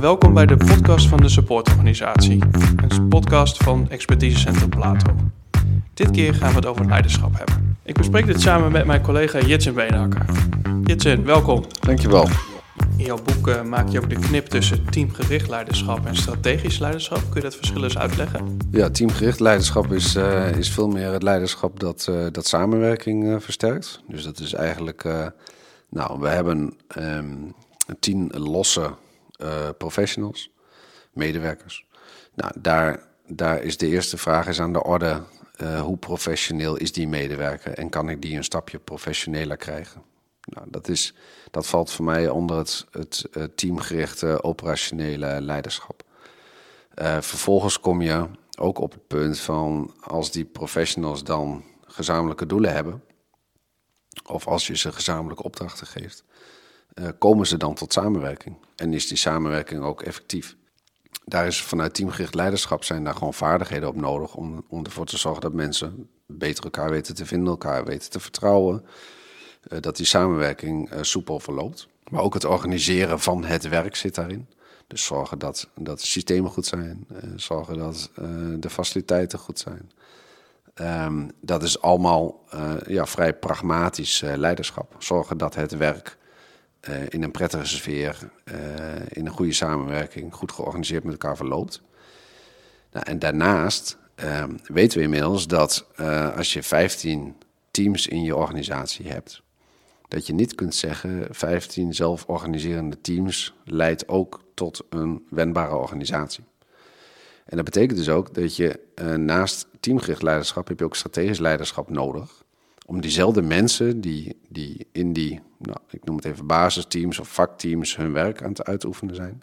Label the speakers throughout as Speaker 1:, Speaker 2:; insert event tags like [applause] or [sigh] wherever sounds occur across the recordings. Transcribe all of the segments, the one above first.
Speaker 1: en welkom bij de podcast van de supportorganisatie. Een podcast van Expertisecentrum Plato. Dit keer gaan we het over leiderschap hebben. Ik bespreek dit samen met mijn collega Jitsen Beenhakker. Jitsen, welkom.
Speaker 2: Dankjewel.
Speaker 1: In jouw boek uh, maak je ook de knip tussen teamgericht leiderschap en strategisch leiderschap. Kun je dat verschil eens uitleggen?
Speaker 2: Ja, teamgericht leiderschap is, uh, is veel meer het leiderschap dat, uh, dat samenwerking versterkt. Dus dat is eigenlijk, nou, we hebben um, tien losse professionals, medewerkers. Nou, daar, daar is de eerste vraag is aan de orde. hoe professioneel is die medewerker en kan ik die een stapje professioneler krijgen? Nou, dat, is, dat valt voor mij onder het, het, teamgerichte operationele leiderschap. Uh, vervolgens kom je ook op het punt van als die professionals dan gezamenlijke doelen hebben, of als je ze gezamenlijke opdrachten geeft, komen ze dan tot samenwerking. En is die samenwerking ook effectief? Daar is vanuit teamgericht leiderschap zijn daar gewoon vaardigheden op nodig om, om ervoor te zorgen dat mensen beter elkaar weten te vinden, elkaar weten te vertrouwen. Eh, dat die samenwerking eh, soepel verloopt. Maar ook het organiseren van het werk zit daarin. Dus zorgen dat, dat de systemen goed zijn, zorgen dat de faciliteiten goed zijn. Um, dat is allemaal ja, vrij pragmatisch leiderschap. Zorgen dat het werk in een prettige sfeer, in een goede samenwerking, goed georganiseerd met elkaar verloopt. Nou, en daarnaast ehm, weten we inmiddels dat als je 15 teams in je organisatie hebt, dat je niet kunt zeggen 15 zelforganiserende teams leidt ook tot een wendbare organisatie. En dat betekent dus ook dat je naast teamgericht leiderschap heb je ook strategisch leiderschap nodig. Om diezelfde mensen die, die in die, nou, ik noem het even basisteams of vakteams hun werk aan het uitoefenen zijn.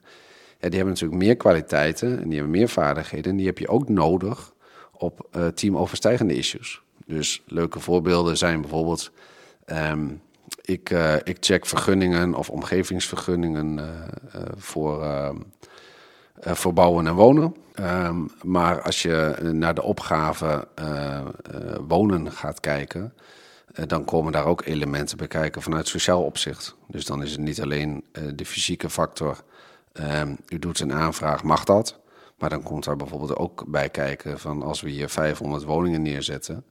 Speaker 2: Ja, die hebben natuurlijk meer kwaliteiten en die hebben meer vaardigheden. En die heb je ook nodig op uh, teamoverstijgende issues. Dus leuke voorbeelden zijn bijvoorbeeld um, ik, uh, ik check vergunningen of omgevingsvergunningen uh, voor, voor bouwen en wonen. Um, maar als je naar de opgave wonen gaat kijken, dan komen daar ook elementen bij kijken vanuit sociaal opzicht. Dus dan is het niet alleen de fysieke factor. Um, u doet een aanvraag, mag dat? Maar dan komt daar bijvoorbeeld ook bij kijken van als we hier 500 woningen neerzetten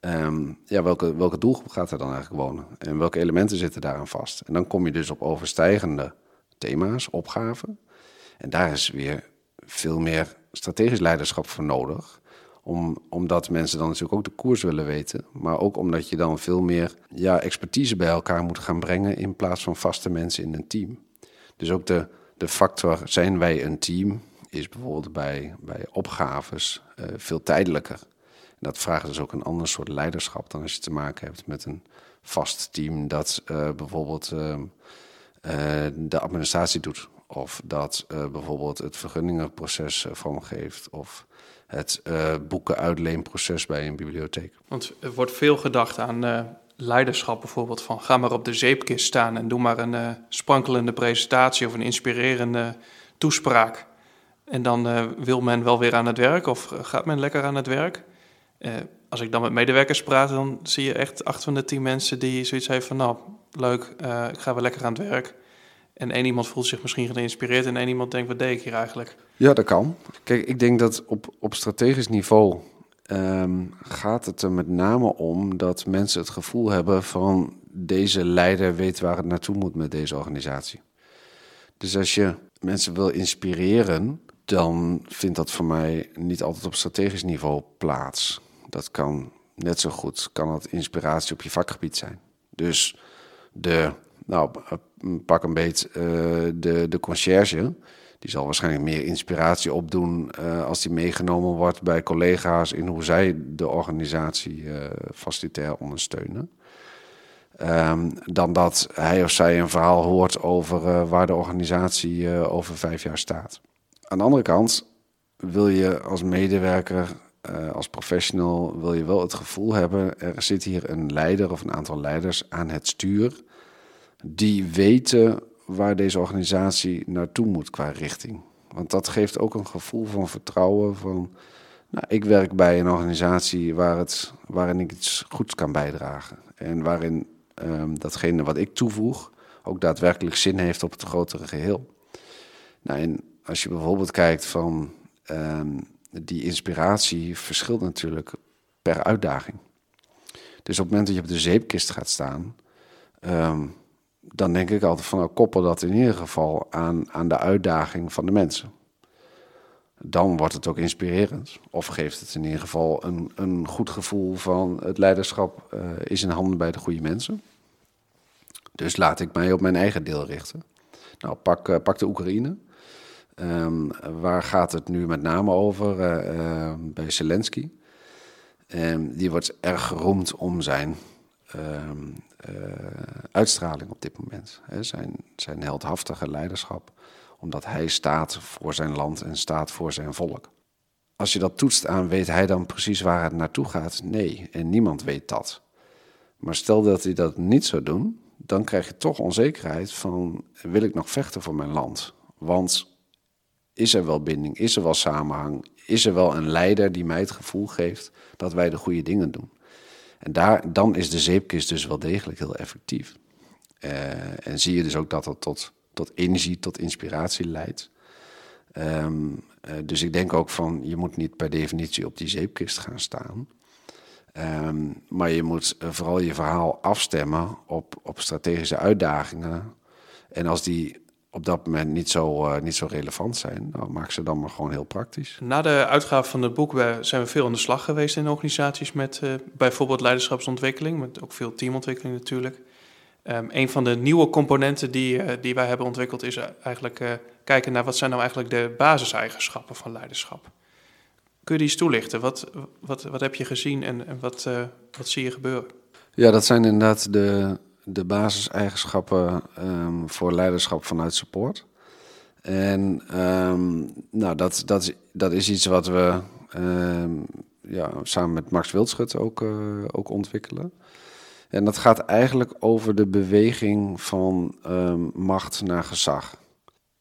Speaker 2: Um, ja, welke, welke doelgroep gaat er dan eigenlijk wonen? En welke elementen zitten daaraan vast? En dan kom je dus op overstijgende thema's, opgaven. En daar is weer veel meer strategisch leiderschap voor nodig. Om, omdat mensen dan natuurlijk ook de koers willen weten. Maar ook omdat je dan veel meer ja, expertise bij elkaar moet gaan brengen. in plaats van vaste mensen in een team. Dus ook de, de factor zijn wij een team. is bijvoorbeeld bij, bij opgaves uh, veel tijdelijker dat vraagt dus ook een ander soort leiderschap dan als je te maken hebt met een vast team dat uh, bijvoorbeeld uh, uh, de administratie doet. Of dat bijvoorbeeld het vergunningenproces vormgeeft. Of het boeken-uitleenproces bij een bibliotheek.
Speaker 1: Want er wordt veel gedacht aan leiderschap bijvoorbeeld. Van ga maar op de zeepkist staan en doe maar een sprankelende presentatie of een inspirerende toespraak. En dan wil men wel weer aan het werk of gaat men lekker aan het werk. Uh, als ik dan met medewerkers praat, dan zie je echt acht van de tien mensen die zoiets heeft van, nou, leuk, uh, ik ga wel lekker aan het werk. En één iemand voelt zich misschien geïnspireerd en één iemand denkt, wat deed ik hier eigenlijk?
Speaker 2: Ja, dat kan. Kijk, ik denk dat op, op strategisch niveau um, gaat het er met name om dat mensen het gevoel hebben van deze leider weet waar het naartoe moet met deze organisatie. Dus als je mensen wil inspireren, dan vindt dat voor mij niet altijd op strategisch niveau plaats dat kan net zo goed, kan het inspiratie op je vakgebied zijn. Dus de, nou, pak een beetje uh, de, de conciërge. Die zal waarschijnlijk meer inspiratie opdoen uh, als die meegenomen wordt bij collega's in hoe zij de organisatie uh, facilitair ondersteunen. Um, dan dat hij of zij een verhaal hoort over waar de organisatie over vijf jaar staat. Aan de andere kant wil je als medewerker als professional wil je wel het gevoel hebben, er zit hier een leider of een aantal leiders aan het stuur, die weten waar deze organisatie naartoe moet qua richting. Want dat geeft ook een gevoel van vertrouwen van, nou, ik werk bij een organisatie waar het, waarin ik iets goeds kan bijdragen. En waarin um, datgene wat ik toevoeg ook daadwerkelijk zin heeft op het grotere geheel. Nou, en als je bijvoorbeeld kijkt van ehm, die inspiratie verschilt natuurlijk per uitdaging. Dus op het moment dat je op de zeepkist gaat staan, ehm, dan denk ik altijd van nou, koppel dat in ieder geval aan, aan de uitdaging van de mensen. Dan wordt het ook inspirerend. Of geeft het in ieder geval een, een goed gevoel van het leiderschap uh, is in handen bij de goede mensen. Dus laat ik mij op mijn eigen deel richten. Nou, pak, uh, pak de Oekraïne. Um, waar gaat het nu met name over? Uh, bij Zelensky. Um, die wordt erg geroemd om zijn uitstraling op dit moment. Hè, zijn, zijn heldhaftige leiderschap. Omdat hij staat voor zijn land en staat voor zijn volk. Als je dat toetst aan, weet hij dan precies waar het naartoe gaat? Nee, en niemand weet dat. Maar stel dat hij dat niet zou doen, dan krijg je toch onzekerheid van, wil ik nog vechten voor mijn land? Want is er wel binding? Is er wel samenhang? Is er wel een leider die mij het gevoel geeft dat wij de goede dingen doen? En daar, dan is de zeepkist dus wel degelijk heel effectief. Uh, en zie je dus ook dat dat tot, tot energie, tot inspiratie leidt. Um, uh, dus ik denk ook van, je moet niet per definitie op die zeepkist gaan staan. Um, maar je moet vooral je verhaal afstemmen op, op strategische uitdagingen. En als die op dat moment niet zo, uh, niet zo relevant zijn, nou, maak ze dan maar gewoon heel praktisch.
Speaker 1: Na de uitgave van het boek zijn we veel aan de slag geweest in organisaties met uh, bijvoorbeeld leiderschapsontwikkeling, met ook veel teamontwikkeling natuurlijk. Um, een van de nieuwe componenten die, uh, die wij hebben ontwikkeld is eigenlijk kijken naar wat zijn nou eigenlijk de basiseigenschappen van leiderschap. Kun je die eens toelichten? Wat, wat, wat heb je gezien en, en wat, wat zie je gebeuren?
Speaker 2: Ja, dat zijn inderdaad de, de basiseigenschappen um, voor leiderschap vanuit support. En um, nou, dat, dat, dat is iets wat we um, ja, samen met Max Wildschut ook, uh, ook ontwikkelen. En dat gaat eigenlijk over de beweging van macht naar gezag.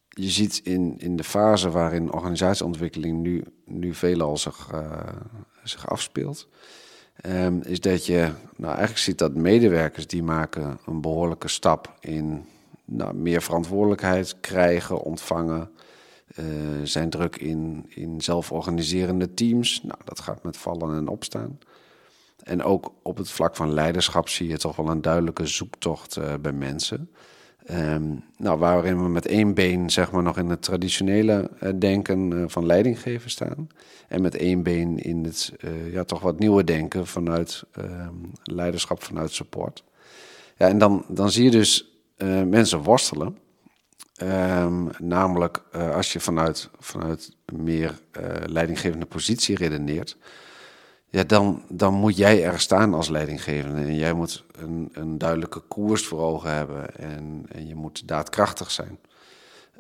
Speaker 2: Je ziet in, in de fase waarin organisatieontwikkeling nu, nu veelal zich, uh, zich afspeelt, um, is dat je nou, eigenlijk ziet dat medewerkers die maken een behoorlijke stap in nou, meer verantwoordelijkheid krijgen, ontvangen. Uh, zijn druk in, in zelforganiserende teams. Nou, dat gaat met vallen en opstaan. En ook op het vlak van leiderschap zie je toch wel een duidelijke zoektocht uh, bij mensen. Um, nou, waarin we met één been zeg maar, nog in het traditionele uh, denken uh, van leidinggeven staan. En met één been in het uh, ja, toch wat nieuwe denken vanuit um, leiderschap, vanuit support. Ja, en dan, dan zie je dus mensen worstelen. Um, namelijk als je vanuit, vanuit meer leidinggevende positie redeneert ja, dan, dan moet jij er staan als leidinggevende. En jij moet een, een duidelijke koers voor ogen hebben en, en je moet daadkrachtig zijn.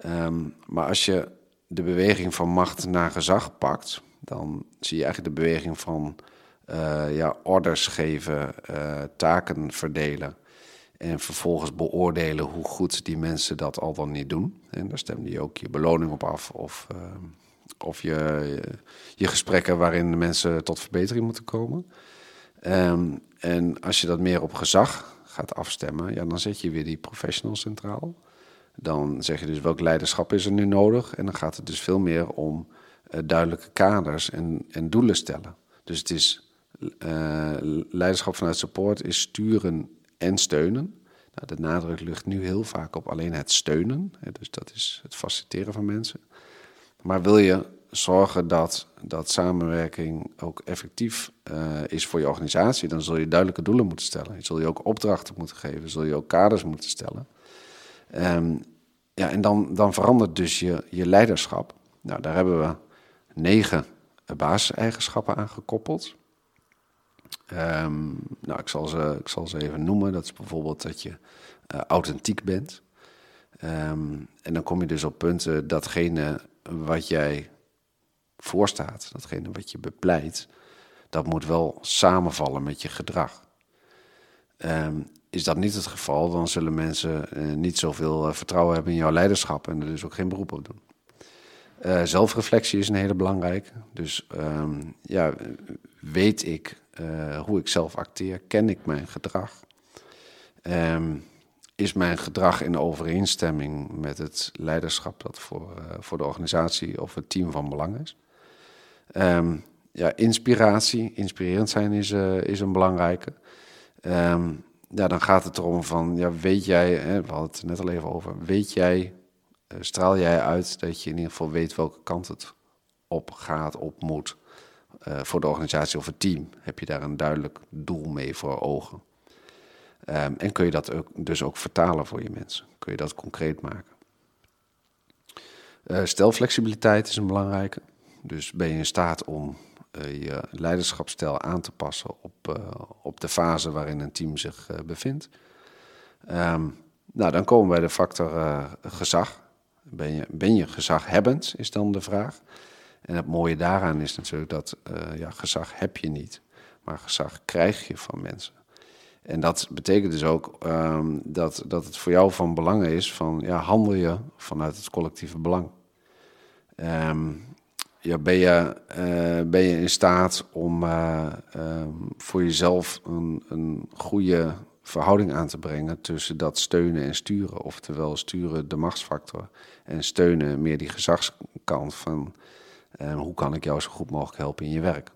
Speaker 2: Um, maar als je de beweging van macht naar gezag pakt, dan zie je eigenlijk de beweging van uh, ja, orders geven, uh, taken verdelen. En vervolgens beoordelen hoe goed die mensen dat al dan niet doen. En daar stemde je ook je beloning op af. Of uh, of je, je gesprekken waarin mensen tot verbetering moeten komen. Um, en als je dat meer op gezag gaat afstemmen, ja, dan zet je weer die professional centraal. Dan zeg je dus welk leiderschap is er nu nodig. En dan gaat het dus veel meer om uh, duidelijke kaders en, en doelen stellen. Dus het is uh, leiderschap vanuit support is sturen en steunen. Nou, de nadruk ligt nu heel vaak op alleen het steunen. Dus dat is het faciliteren van mensen. Maar wil je zorgen dat, dat samenwerking ook effectief uh, is voor je organisatie, dan zul je duidelijke doelen moeten stellen. Je zul je ook opdrachten moeten geven, zul je ook kaders moeten stellen. Um, ja, en dan, dan verandert dus je, je leiderschap. Nou, daar hebben we negen basiseigenschappen aan gekoppeld. Um, nou, ik zal, ze, ik zal ze even noemen. Dat is bijvoorbeeld dat je uh, authentiek bent. Um, en dan kom je dus op punten datgene wat jij voorstaat, datgene wat je bepleit, dat moet wel samenvallen met je gedrag. Um, is dat niet het geval, dan zullen mensen uh, niet zoveel uh, vertrouwen hebben in jouw leiderschap en er dus ook geen beroep op doen. Uh, zelfreflectie is een hele belangrijke. Dus um, ja, weet ik hoe ik zelf acteer? Ken ik mijn gedrag? Um, is mijn gedrag in overeenstemming met het leiderschap dat voor, uh, voor de organisatie of het team van belang is? Um, ja, inspiratie, inspirerend zijn is, uh, is een belangrijke. Um, ja, dan gaat het erom van, ja, weet jij, hè, we hadden het net al even over, weet jij, uh, straal jij uit dat je in ieder geval weet welke kant het op gaat, op moet voor de organisatie of het team? Heb je daar een duidelijk doel mee voor ogen? Um, en kun je dat ook, dus ook vertalen voor je mensen? Kun je dat concreet maken? Uh, stelflexibiliteit is een belangrijke. Dus ben je in staat om uh, je leiderschapsstijl aan te passen op, uh, op de fase waarin een team zich bevindt. Um, nou, dan komen we bij de factor gezag. Ben je, ben je gezaghebbend, is dan de vraag. En het mooie daaraan is natuurlijk dat ja, gezag heb je niet, maar gezag krijg je van mensen. En dat betekent dus ook um, dat, dat het voor jou van belang is van ja, handel je vanuit het collectieve belang. Um, ja, ben, je, uh, ben je in staat om uh, um, voor jezelf een, een goede verhouding aan te brengen tussen dat steunen en sturen. Oftewel sturen de machtsfactor en steunen meer die gezagskant van hoe kan ik jou zo goed mogelijk helpen in je werk.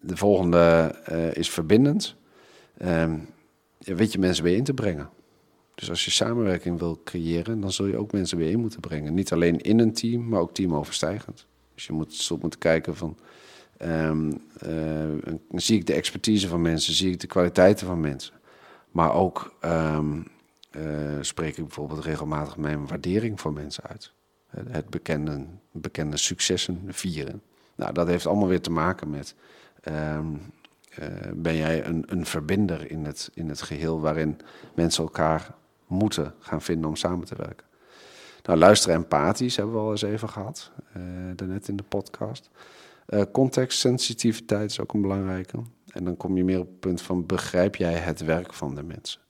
Speaker 2: De volgende is verbindend. Um, weet je mensen weer in te brengen. Dus als je samenwerking wil creëren, dan zul je ook mensen weer in moeten brengen. Niet alleen in een team, maar ook teamoverstijgend. Dus je moet, zult moeten kijken van, um, uh, zie ik de expertise van mensen, zie ik de kwaliteiten van mensen. Maar ook um, uh, spreek ik bijvoorbeeld regelmatig mijn waardering voor mensen uit. Het bekende, bekende successen vieren. Nou, dat heeft allemaal weer te maken met... Um, uh, ben jij een, een verbinder in het, in het geheel waarin mensen elkaar moeten gaan vinden om samen te werken. Nou, luisteren empathisch hebben we al eens even gehad, uh, daarnet in de podcast. Uh, contextsensitiviteit is ook een belangrijke. En dan kom je meer op het punt van begrijp jij het werk van de mensen.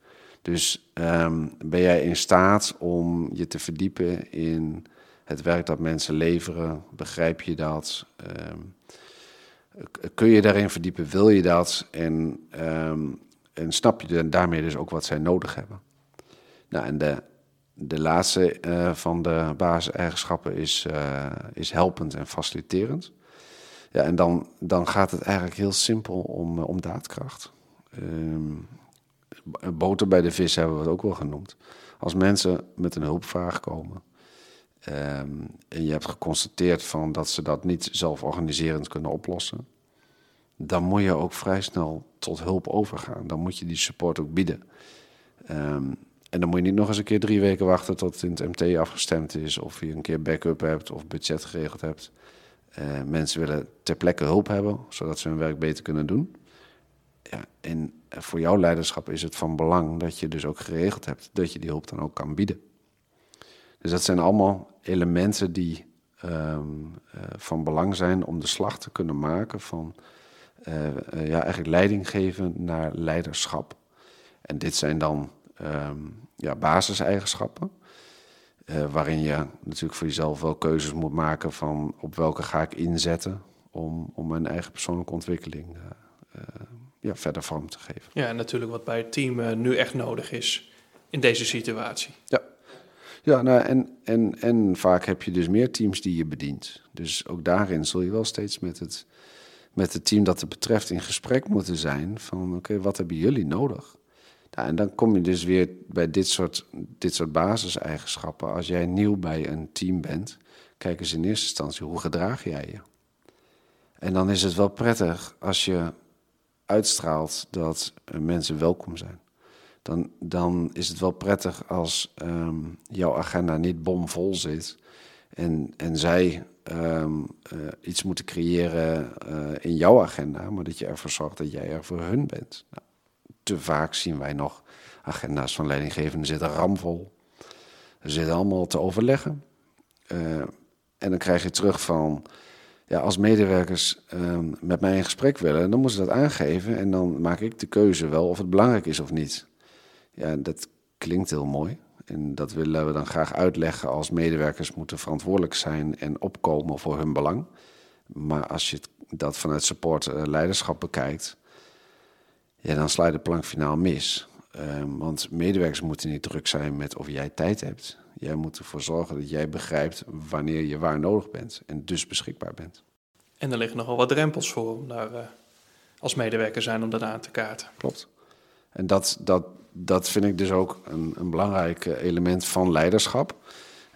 Speaker 2: Dus um, ben jij in staat om je te verdiepen in het werk dat mensen leveren? Begrijp je dat? Um, kun je daarin verdiepen? Wil je dat? En, um, en snap je daarmee dus ook wat zij nodig hebben? Nou, en de, de laatste uh, van de basiseigenschappen is, uh, is helpend en faciliterend. Ja, en dan, dan gaat het eigenlijk heel simpel om, uh, om daadkracht. Um, boter bij de vis hebben we het ook wel genoemd. Als mensen met een hulpvraag komen um, en je hebt geconstateerd van dat ze dat niet zelforganiserend kunnen oplossen, dan moet je ook vrij snel tot hulp overgaan. Dan moet je die support ook bieden. Um, en dan moet je niet nog eens een keer drie weken wachten tot het in het MT afgestemd is, of je een keer backup hebt of budget geregeld hebt. Uh, mensen willen ter plekke hulp hebben, zodat ze hun werk beter kunnen doen. Ja, en voor jouw leiderschap is het van belang dat je dus ook geregeld hebt dat je die hulp dan ook kan bieden. Dus dat zijn allemaal elementen die um, uh, van belang zijn om de slag te kunnen maken van uh, ja, eigenlijk leiding geven naar leiderschap. En dit zijn dan um, ja, basiseigenschappen. Waarin je natuurlijk voor jezelf wel keuzes moet maken van op welke ga ik inzetten om, om mijn eigen persoonlijke ontwikkeling ja, verder vorm te geven.
Speaker 1: Ja, en natuurlijk wat bij het team nu echt nodig is in deze situatie.
Speaker 2: Ja, ja nou, en, en, en vaak heb je dus meer teams die je bedient. Dus ook daarin zul je wel steeds met het, met het team dat het betreft in gesprek moeten zijn van oké, wat hebben jullie nodig? Nou, en dan kom je dus weer bij dit soort, dit soort basiseigenschappen. Als jij nieuw bij een team bent, kijk eens in eerste instantie, hoe gedraag jij je? En dan is het wel prettig als je uitstraalt dat mensen welkom zijn. Dan, dan is het wel prettig als um, jouw agenda niet bomvol zit en, en zij um, uh, iets moeten creëren uh, in jouw agenda, maar dat je ervoor zorgt dat jij er voor hun bent. Nou, te vaak zien wij nog agenda's van leidinggevenden zitten ramvol. Ze zitten allemaal te overleggen. Uh, en dan krijg je terug van, ja, als medewerkers uh, met mij in gesprek willen, dan moeten ze dat aangeven en dan maak ik de keuze wel of het belangrijk is of niet. Ja, dat klinkt heel mooi. En dat willen we dan graag uitleggen als medewerkers moeten verantwoordelijk zijn en opkomen voor hun belang. Maar als je dat vanuit support leiderschap bekijkt, ja, dan sla je de plank finaal mis. Ehm, want medewerkers moeten niet druk zijn met of jij tijd hebt. Jij moet ervoor zorgen dat jij begrijpt wanneer je waar nodig bent en dus beschikbaar bent.
Speaker 1: En er liggen nogal wat drempels voor om daar uh, als medewerker zijn om dat aan te kaarten.
Speaker 2: Klopt. En dat, dat, dat vind ik dus ook een, een belangrijk element van leiderschap.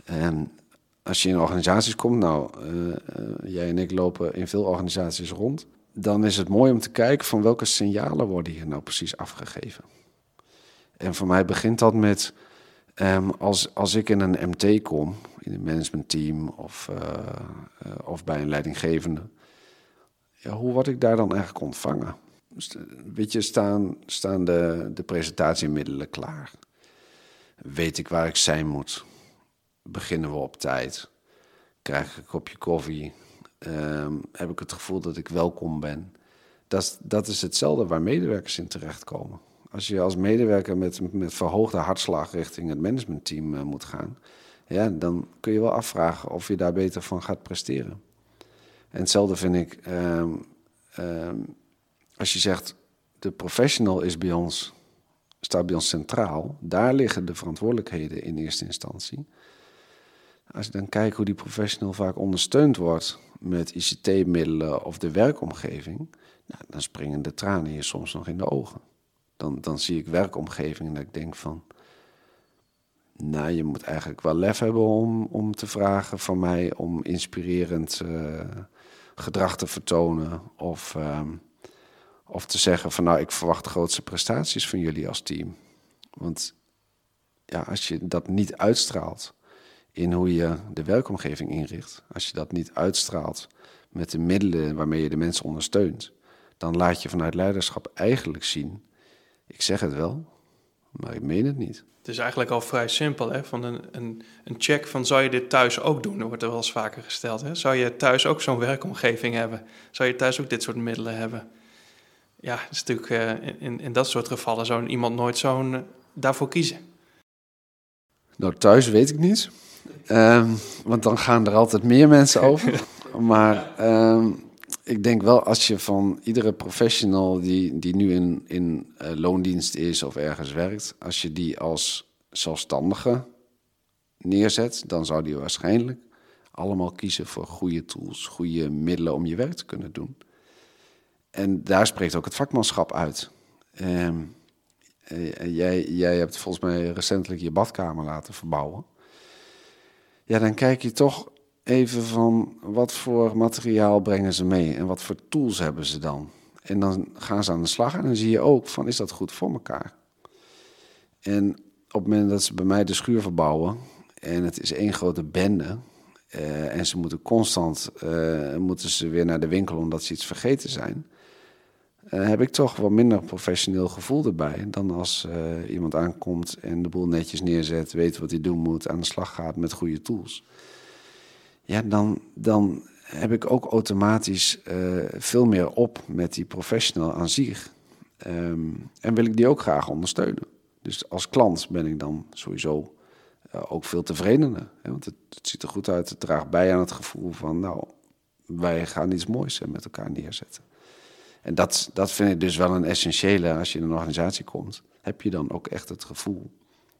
Speaker 2: En als je in organisaties komt, nou, uh, uh, jij en ik lopen in veel organisaties rond, dan is het mooi om te kijken van welke signalen worden hier nou precies afgegeven. En voor mij begint dat met um, als, als ik in een MT kom, in een managementteam of, of bij een leidinggevende, ja, hoe word ik daar dan eigenlijk ontvangen? Weet je, staan, staan de, de presentatiemiddelen klaar? Weet ik waar ik zijn moet? Beginnen we op tijd? Krijg ik een kopje koffie? Um, heb ik het gevoel dat ik welkom ben? Dat, dat is hetzelfde waar medewerkers in terechtkomen. Als je als medewerker met, met verhoogde hartslag richting het managementteam uh, moet gaan, ja, dan kun je wel afvragen of je daar beter van gaat presteren. En hetzelfde vind ik um, um, als je zegt de professional is bij ons, staat bij ons centraal, daar liggen de verantwoordelijkheden in eerste instantie. Als je dan kijkt hoe die professional vaak ondersteund wordt met ICT-middelen of de werkomgeving, nou, dan springen de tranen je soms nog in de ogen. Dan, dan zie ik werkomgevingen dat ik denk van, nou, je moet eigenlijk wel lef hebben om, om te vragen van mij om inspirerend uh, gedrag te vertonen. Of, uh, of te zeggen van nou, ik verwacht grootste prestaties van jullie als team. Want ja, als je dat niet uitstraalt in hoe je de werkomgeving inricht, als je dat niet uitstraalt met de middelen waarmee je de mensen ondersteunt, dan laat je vanuit leiderschap eigenlijk zien, ik zeg het wel, maar ik meen het niet.
Speaker 1: Het is eigenlijk al vrij simpel, hè? Van een, een, een check van zou je dit thuis ook doen? Dat wordt er wel eens vaker gesteld. Hè? Zou je thuis ook zo'n werkomgeving hebben? Zou je thuis ook dit soort middelen hebben? Ja, is natuurlijk, uh, in, in dat soort gevallen zou iemand nooit zo'n uh, daarvoor kiezen.
Speaker 2: Nou, thuis weet ik niet. Um, want dan gaan er altijd meer mensen [laughs] over. maar um, ik denk wel als je van iedere professional die, die nu in, in uh, loondienst is of ergens werkt, als je die als zelfstandige neerzet, dan zou die waarschijnlijk allemaal kiezen voor goede tools, goede middelen om je werk te kunnen doen. En daar spreekt ook het vakmanschap uit. Um, jij, jij hebt volgens mij recentelijk je badkamer laten verbouwen. Ja, dan kijk je toch even van wat voor materiaal brengen ze mee en wat voor tools hebben ze dan. En dan gaan ze aan de slag en dan zie je ook van is dat goed voor elkaar. En op het moment dat ze bij mij de schuur verbouwen en het is één grote bende uh, en ze moeten constant uh, moeten ze weer naar de winkel omdat ze iets vergeten zijn, uh, heb ik toch wat minder professioneel gevoel erbij dan als iemand aankomt en de boel netjes neerzet, weet wat hij doen moet, aan de slag gaat met goede tools ja, dan, dan heb ik ook automatisch uh, veel meer op met die professional aan zich. Um, en wil ik die ook graag ondersteunen. Dus als klant ben ik dan sowieso ook veel tevredener. Hè? Want het, het, ziet er goed uit, het draagt bij aan het gevoel van, nou, wij gaan iets moois met elkaar neerzetten. En dat, dat vind ik dus wel een essentiële als je in een organisatie komt. Heb je dan ook echt het gevoel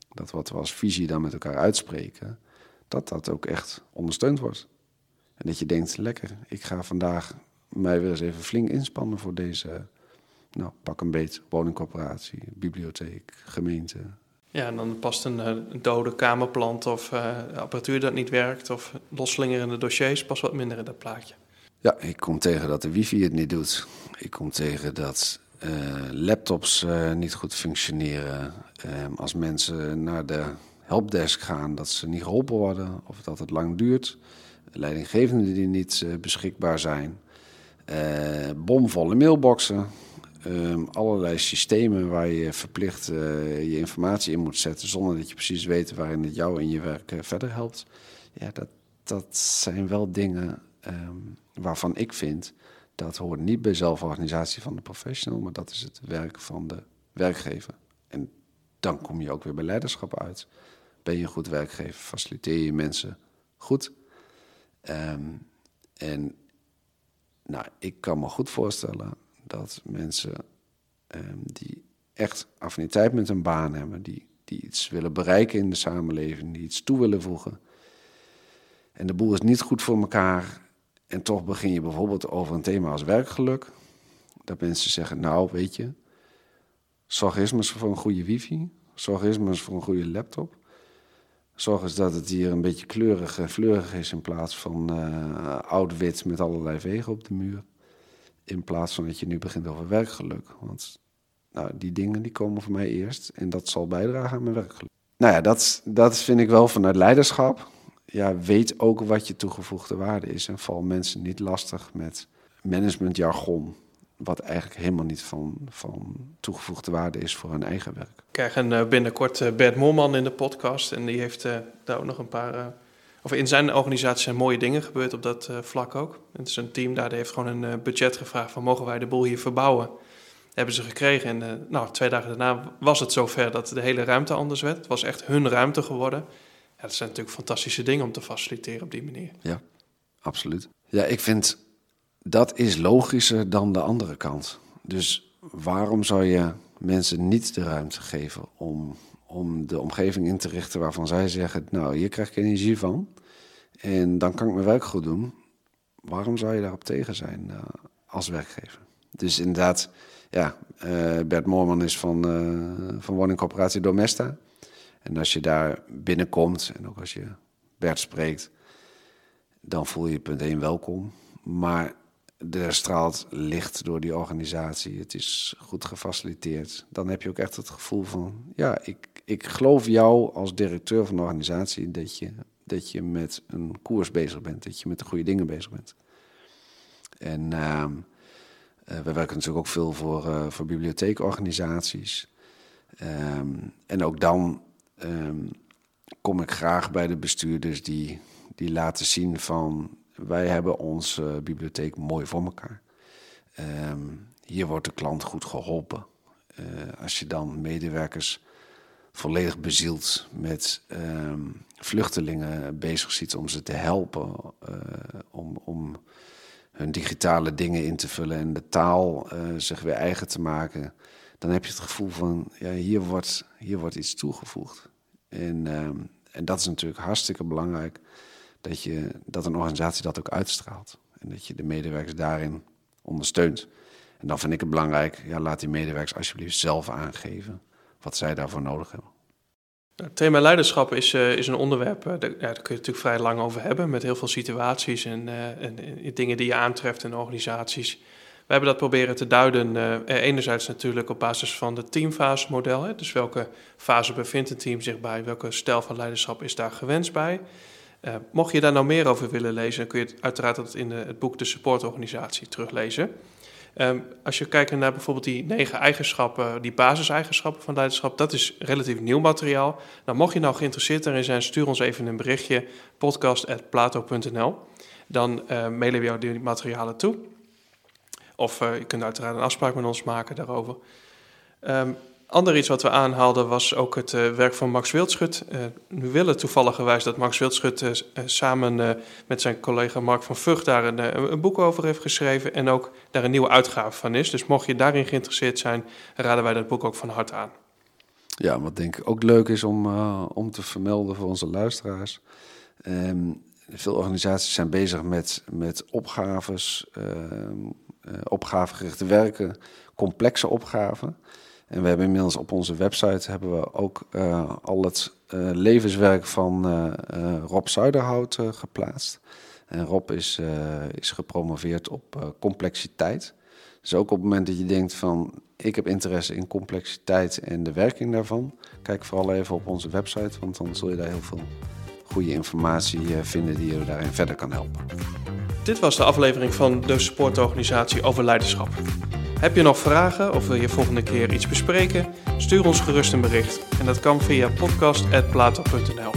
Speaker 2: dat wat we als visie dan met elkaar uitspreken, dat dat ook echt ondersteund wordt. En dat je denkt, lekker, ik ga vandaag mij weer eens even flink inspannen voor deze, nou, pak een beet, woningcorporatie, bibliotheek, gemeente.
Speaker 1: Ja, en dan past een, een dode kamerplant of uh, apparatuur dat niet werkt of losslingerende dossiers pas wat minder in dat plaatje.
Speaker 2: Ja, ik kom tegen dat de wifi het niet doet. Ik kom tegen dat uh, laptops uh, niet goed functioneren. als mensen naar de helpdesk gaan, dat ze niet geholpen worden of dat het lang duurt. Leidinggevenden die niet uh, beschikbaar zijn. Bomvolle mailboxen. Um, allerlei systemen waar je verplicht je informatie in moet zetten zonder dat je precies weet waarin het jou in je werk verder helpt. Ja, dat, dat zijn wel dingen um, waarvan ik vind dat hoort niet bij zelforganisatie van de professional, maar dat is het werk van de werkgever. En dan kom je ook weer bij leiderschap uit. Ben je een goed werkgever? Faciliteer je mensen goed? Um, en nou, ik kan me goed voorstellen dat mensen um, die echt affiniteit met een baan hebben, die, die iets willen bereiken in de samenleving, die iets toe willen voegen. En de boel is niet goed voor elkaar. En toch begin je bijvoorbeeld over een thema als werkgeluk. Dat mensen zeggen, nou weet je, zorg eens maar voor een goede wifi. Zorg eens maar voor een goede laptop. Zorg eens dat het hier een beetje kleurig en fleurig is in plaats van uh, oud-wit met allerlei vegen op de muur. In plaats van dat je nu begint over werkgeluk. Want nou, die dingen die komen voor mij eerst en dat zal bijdragen aan mijn werkgeluk. Nou ja, dat, dat vind ik wel vanuit leiderschap. Ja, weet ook wat je toegevoegde waarde is en val mensen niet lastig met managementjargon wat eigenlijk helemaal niet van, van toegevoegde waarde is voor hun eigen werk. We
Speaker 1: krijgen uh, binnenkort uh, Bert Moorman in de podcast en die heeft uh, daar ook nog een paar... of in zijn organisatie zijn mooie dingen gebeurd op dat vlak ook. Het is een team daar, die heeft gewoon een budget gevraagd van mogen wij de boel hier verbouwen? hebben ze gekregen en nou, twee dagen daarna was het zover dat de hele ruimte anders werd. Het was echt hun ruimte geworden. Dat zijn natuurlijk fantastische dingen om te faciliteren op die manier.
Speaker 2: Ja, absoluut. Ja, ik vind dat is logischer dan de andere kant. Dus waarom zou je mensen niet de ruimte geven om, om de omgeving in te richten waarvan zij zeggen: Nou, hier krijg ik energie van en dan kan ik mijn werk goed doen. Waarom zou je daarop tegen zijn uh, als werkgever? Dus inderdaad, ja, uh, Bert Moorman is van, uh, van woningcorporatie Domesta. En als je daar binnenkomt en ook als je Bert spreekt, dan voel je punt 1 welkom. Maar er straalt licht door die organisatie. Het is goed gefaciliteerd. Dan heb je ook echt het gevoel van: ja, ik, ik geloof jou als directeur van de organisatie dat je, dat je met een koers bezig bent, dat je met de goede dingen bezig bent. En uh, we werken natuurlijk ook veel voor, uh, voor bibliotheekorganisaties. Um, en ook dan um, kom ik graag bij de bestuurders die, die laten zien van wij hebben onze bibliotheek mooi voor elkaar. Um, hier wordt de klant goed geholpen. Uh, als je dan medewerkers volledig bezield met um, vluchtelingen bezig ziet om ze te helpen, uh, om, om hun digitale dingen in te vullen en de taal uh, zich weer eigen te maken, dan heb je het gevoel van, ja, hier wordt, hier wordt iets toegevoegd. En, um, en dat is natuurlijk hartstikke belangrijk dat, je, dat een organisatie dat ook uitstraalt. En dat je de medewerkers daarin ondersteunt. En dan vind ik het belangrijk, ja, laat die medewerkers alsjeblieft zelf aangeven wat zij daarvoor nodig hebben.
Speaker 1: Het thema leiderschap is, uh, is een onderwerp, uh, daar, kun je natuurlijk vrij lang over hebben, met heel veel situaties en, uh, en, en, dingen die je aantreft in organisaties. We hebben dat proberen te duiden, enerzijds natuurlijk op basis van het teamfase-model. Dus welke fase bevindt een team zich bij, welke stijl van leiderschap is daar gewenst bij. Uh, mocht je daar nou meer over willen lezen, dan kun je het uiteraard het in het boek De Supportorganisatie teruglezen. Um, als je kijkt naar bijvoorbeeld die negen eigenschappen, die basiseigenschappen van leiderschap, dat is relatief nieuw materiaal. Nou, mocht je nou geïnteresseerd daarin zijn, stuur ons even een berichtje, podcast.plato.nl. Dan mailen we jou die materialen toe. Of uh, je kunt uiteraard een afspraak met ons maken daarover. Um, Ander iets wat we aanhaalden was ook het uh, werk van Max Wildschut. Uh, nu willen toevalligerwijs dat Max Wildschut samen met zijn collega Mark van Vught daar een, een, boek over heeft geschreven en ook daar een nieuwe uitgave van is. Dus mocht je daarin geïnteresseerd zijn, raden wij dat boek ook van harte aan.
Speaker 2: Ja, wat denk ik ook leuk is om, om te vermelden voor onze luisteraars. Um, veel organisaties zijn bezig met, met opgaves, ehm, opgavegerichte werken, complexe opgaven. En we hebben inmiddels op onze website hebben we ook uh, al het uh, levenswerk van Rob Zuiderhout geplaatst. En Rob is, is gepromoveerd op complexiteit. Dus ook op het moment dat je denkt van ik heb interesse in complexiteit en de werking daarvan, kijk vooral even op onze website, want dan zul je daar heel veel goede informatie vinden die je daarin verder kan helpen.
Speaker 1: Dit was de aflevering van de supportorganisatie over leiderschap. Heb je nog vragen of wil je volgende keer iets bespreken? Stuur ons gerust een bericht. En dat kan via podcast.plato.nl.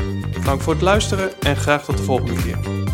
Speaker 1: Dank voor het luisteren en graag tot de volgende keer.